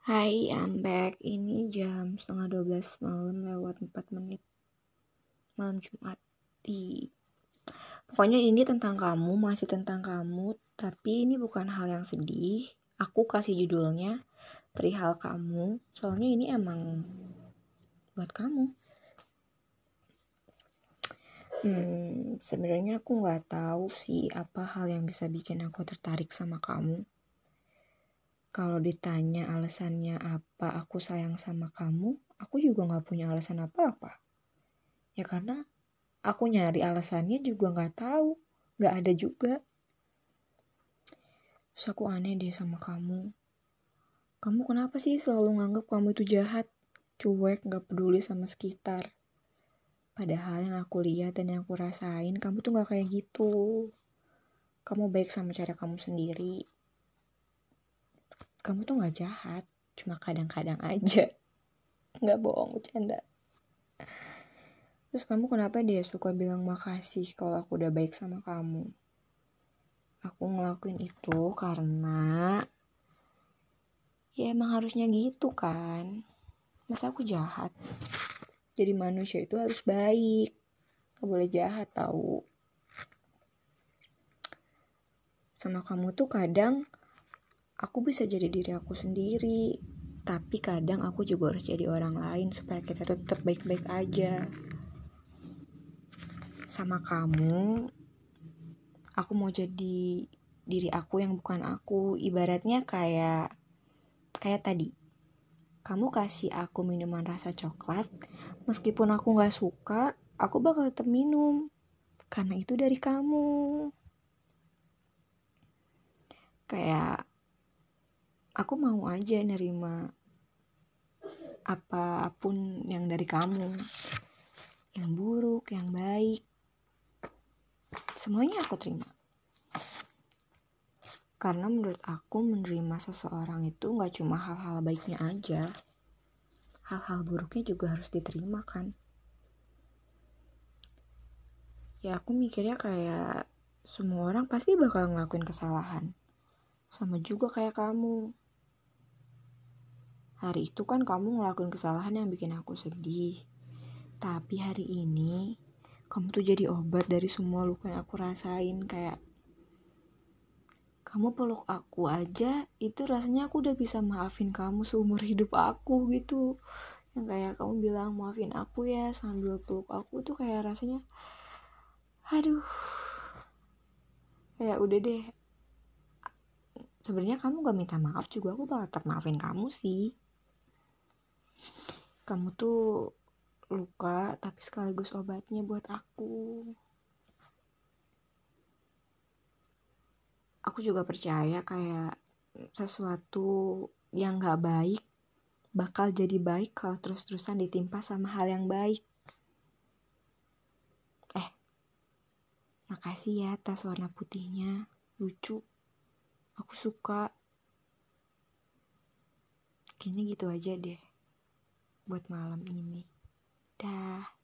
Hai, I'm back. Ini jam setengah 12 malam lewat 4 menit. Malam Jumat. Di... Pokoknya ini tentang kamu, masih tentang kamu. Tapi ini bukan hal yang sedih. Aku kasih judulnya Perihal Kamu. Soalnya ini emang buat kamu. Hmm, sebenarnya aku nggak tahu sih apa hal yang bisa bikin aku tertarik sama kamu kalau ditanya alasannya apa aku sayang sama kamu, aku juga gak punya alasan apa-apa. Ya karena aku nyari alasannya juga gak tahu, gak ada juga. Terus aku aneh deh sama kamu. Kamu kenapa sih selalu nganggap kamu itu jahat, cuek, gak peduli sama sekitar. Padahal yang aku lihat dan yang aku rasain, kamu tuh gak kayak gitu. Kamu baik sama cara kamu sendiri, kamu tuh gak jahat cuma kadang-kadang aja. Nggak bohong bercanda. Terus kamu kenapa dia suka bilang makasih kalau aku udah baik sama kamu? Aku ngelakuin itu karena ya emang harusnya gitu kan. Masa aku jahat? Jadi manusia itu harus baik. Gak boleh jahat tahu sama kamu tuh kadang aku bisa jadi diri aku sendiri. Tapi kadang aku juga harus jadi orang lain supaya kita tetap baik-baik aja. Sama kamu aku mau jadi diri aku yang bukan aku. Ibaratnya kayak kayak tadi. Kamu kasih aku minuman rasa coklat meskipun aku nggak suka aku bakal tetap minum. Karena itu dari kamu. Kayak aku mau aja nerima apa pun yang dari kamu. Yang buruk yang baik. Semuanya aku terima. Karena menurut aku menerima seseorang itu nggak cuma hal-hal baiknya aja. Hal-hal buruknya juga harus diterima kan? Ya aku mikirnya kayak semua orang pasti bakal ngelakuin kesalahan. Sama juga kayak kamu Hari itu kan kamu ngelakuin kesalahan yang bikin aku sedih. Tapi hari ini kamu tuh jadi obat dari semua luka yang aku rasain kayak kamu peluk aku aja itu rasanya aku udah bisa maafin kamu seumur hidup aku gitu. Yang kayak kamu bilang maafin aku ya sambil peluk aku tuh kayak rasanya aduh. Kayak udah deh. Sebenarnya kamu gak minta maaf juga aku bakal tetap maafin kamu sih kamu tuh luka tapi sekaligus obatnya buat aku. Aku juga percaya kayak sesuatu yang gak baik bakal jadi baik kalau terus-terusan ditimpa sama hal yang baik. Eh makasih ya tas warna putihnya. Lucu. Aku suka. Kayaknya gitu aja deh buat malam ini. Dah.